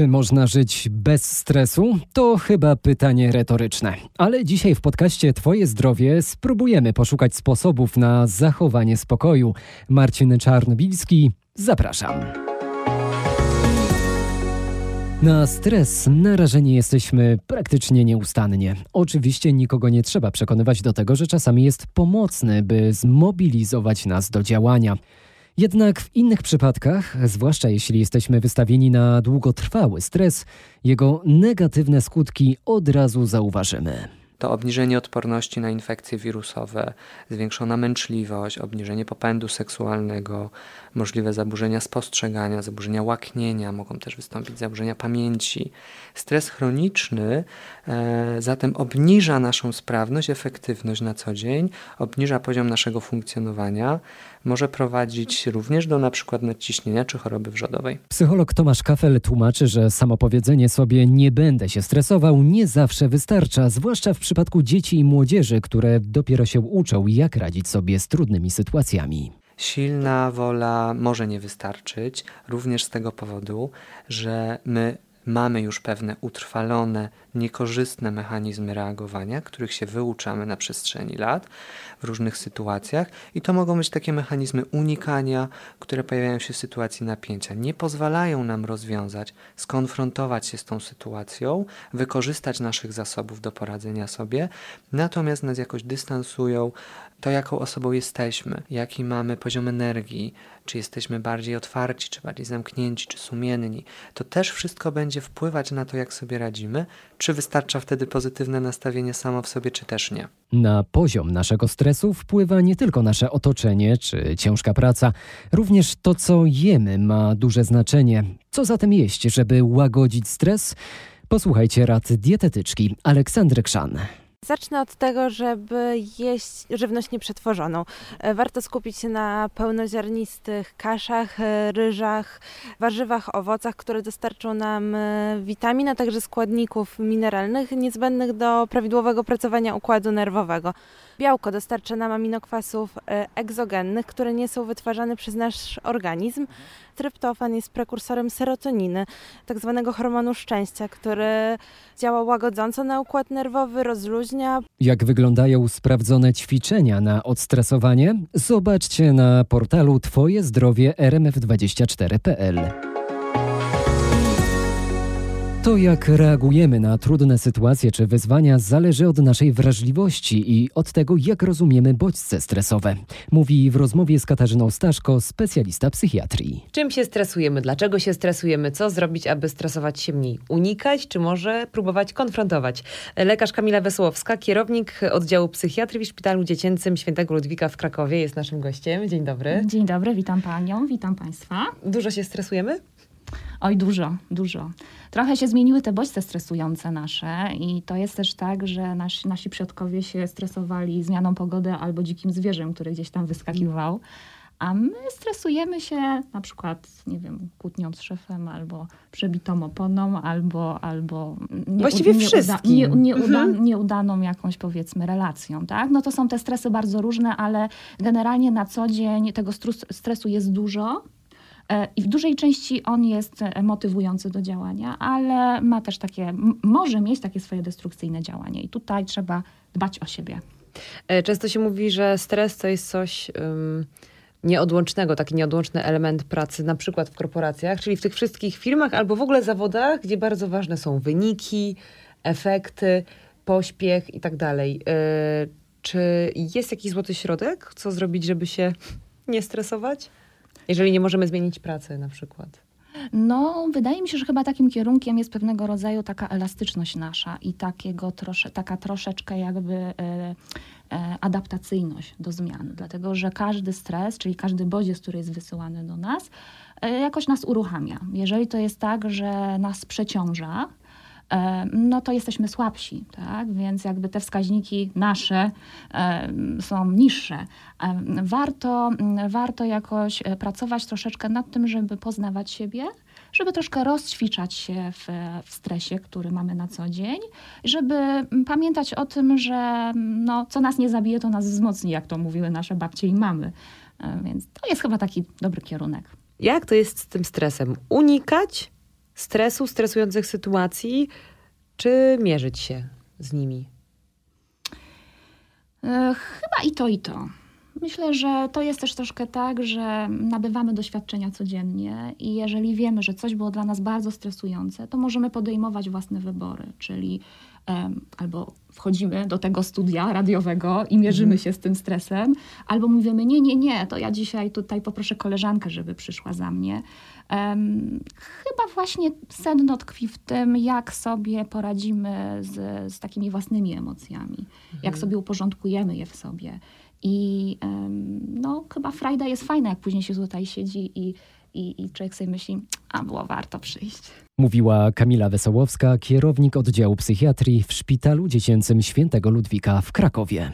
Czy można żyć bez stresu? To chyba pytanie retoryczne. Ale dzisiaj w podcaście Twoje zdrowie spróbujemy poszukać sposobów na zachowanie spokoju. Marcin Czarnobilski, zapraszam. Na stres narażeni jesteśmy praktycznie nieustannie. Oczywiście nikogo nie trzeba przekonywać do tego, że czasami jest pomocny, by zmobilizować nas do działania. Jednak w innych przypadkach, zwłaszcza jeśli jesteśmy wystawieni na długotrwały stres, jego negatywne skutki od razu zauważymy to obniżenie odporności na infekcje wirusowe, zwiększona męczliwość, obniżenie popędu seksualnego, możliwe zaburzenia spostrzegania, zaburzenia łaknienia, mogą też wystąpić zaburzenia pamięci. Stres chroniczny e, zatem obniża naszą sprawność, efektywność na co dzień, obniża poziom naszego funkcjonowania, może prowadzić również do na przykład nadciśnienia czy choroby wrzodowej. Psycholog Tomasz Kafel tłumaczy, że samopowiedzenie sobie nie będę się stresował nie zawsze wystarcza, zwłaszcza w przypadku dzieci i młodzieży, które dopiero się uczą, jak radzić sobie z trudnymi sytuacjami. Silna wola może nie wystarczyć, również z tego powodu, że my mamy już pewne utrwalone, niekorzystne mechanizmy reagowania, których się wyuczamy na przestrzeni lat w różnych sytuacjach, i to mogą być takie mechanizmy unikania, które pojawiają się w sytuacji napięcia. Nie pozwalają nam rozwiązać, skonfrontować się z tą sytuacją, wykorzystać naszych zasobów do poradzenia sobie, natomiast nas jakoś dystansują, to, jaką osobą jesteśmy, jaki mamy poziom energii, czy jesteśmy bardziej otwarci, czy bardziej zamknięci, czy sumienni, to też wszystko będzie wpływać na to, jak sobie radzimy, czy wystarcza wtedy pozytywne nastawienie samo w sobie, czy też nie. Na poziom naszego stresu wpływa nie tylko nasze otoczenie czy ciężka praca, również to, co jemy, ma duże znaczenie. Co zatem jeść, żeby łagodzić stres? Posłuchajcie rad dietetyczki Aleksandry Krzan. Zacznę od tego, żeby jeść żywność nieprzetworzoną. E, warto skupić się na pełnoziarnistych kaszach, e, ryżach, warzywach, owocach, które dostarczą nam e, witamin, a także składników mineralnych niezbędnych do prawidłowego pracowania układu nerwowego. Białko dostarcza nam aminokwasów egzogennych, które nie są wytwarzane przez nasz organizm. Tryptofan jest prekursorem serotoniny, tak zwanego hormonu szczęścia, który działa łagodząco na układ nerwowy, rozluźnia. Jak wyglądają sprawdzone ćwiczenia na odstresowanie? Zobaczcie na portalu Twoje zdrowie rmf24.pl. To, jak reagujemy na trudne sytuacje czy wyzwania, zależy od naszej wrażliwości i od tego, jak rozumiemy bodźce stresowe. Mówi w rozmowie z Katarzyną Staszko, specjalista psychiatrii. Czym się stresujemy? Dlaczego się stresujemy? Co zrobić, aby stresować się mniej? Unikać, czy może próbować konfrontować? Lekarz Kamila Wesołowska, kierownik oddziału psychiatrii w Szpitalu Dziecięcym Świętego Ludwika w Krakowie, jest naszym gościem. Dzień dobry. Dzień dobry, witam panią, witam państwa. Dużo się stresujemy? Oj, dużo, dużo. Trochę się zmieniły te bodźce stresujące nasze i to jest też tak, że nasi, nasi przodkowie się stresowali zmianą pogody albo dzikim zwierzem, który gdzieś tam wyskakiwał. A my stresujemy się na przykład, nie wiem, kłótnią z szefem, albo przebitą oponą, albo, albo nie, Właściwie nie, wszystkim. Nie, nieuda, mhm. nieudaną jakąś powiedzmy relacją, tak? No to są te stresy bardzo różne, ale generalnie na co dzień tego stresu jest dużo I w dużej części on jest e, motywujący do działania, ale ma też takie, może mieć takie swoje destrukcyjne działanie. I tutaj trzeba dbać o siebie. E, często się mówi, że stres to jest coś um, nieodłącznego, taki nieodłączny element pracy, na przykład w korporacjach, czyli w tych wszystkich firmach albo w ogóle zawodach, gdzie bardzo ważne są wyniki, efekty, pośpiech i tak dalej. Czy jest jakiś złoty środek? Co zrobić, żeby się nie stresować? Jeżeli nie możemy zmienić pracy na przykład. No, wydaje mi się, że chyba takim kierunkiem jest pewnego rodzaju taka elastyczność nasza i takiego trosze, taka troszeczkę jakby e, e, adaptacyjność do zmian. Dlatego, że każdy stres, czyli każdy bodziec, który jest wysyłany do nas, e, jakoś nas uruchamia. Jeżeli to jest tak, że nas przeciąża, no to jesteśmy słabsi, tak? Więc jakby te wskaźniki nasze są niższe. Warto, warto jakoś e, pracować troszeczkę nad tym, żeby poznawać siebie, żeby troszkę rozćwiczać się w, w, stresie, który mamy na co dzień, żeby pamiętać o tym, że no, co nas nie zabije, to nas wzmocni, jak to mówiły nasze babcie i mamy. Więc to jest chyba taki dobry kierunek. Jak to jest z tym stresem? Unikać stresu, stresujących sytuacji, czy mierzyć się z nimi? E, chyba i to, i to. Myślę, że to jest też troszkę tak, że nabywamy doświadczenia codziennie i jeżeli wiemy, że coś było dla nas bardzo stresujące, to możemy podejmować własne wybory, czyli albo wchodzimy do tego studia radiowego i mierzymy się z tym stresem, albo mówimy, nie, nie, nie, to ja dzisiaj tutaj poproszę koleżankę, żeby przyszła za mnie. Um, chyba właśnie sedno tkwi w tym, jak sobie poradzimy z, z takimi własnymi emocjami, mhm. jak sobie uporządkujemy je w sobie. I um, no, chyba frajda jest fajna, jak później się tutaj siedzi i, i, i człowiek sobie myśli, a było warto przyjść. Mówiła Kamila Wesołowska, kierownik oddziału psychiatrii w Szpitalu Dziecięcym Świętego Ludwika w Krakowie.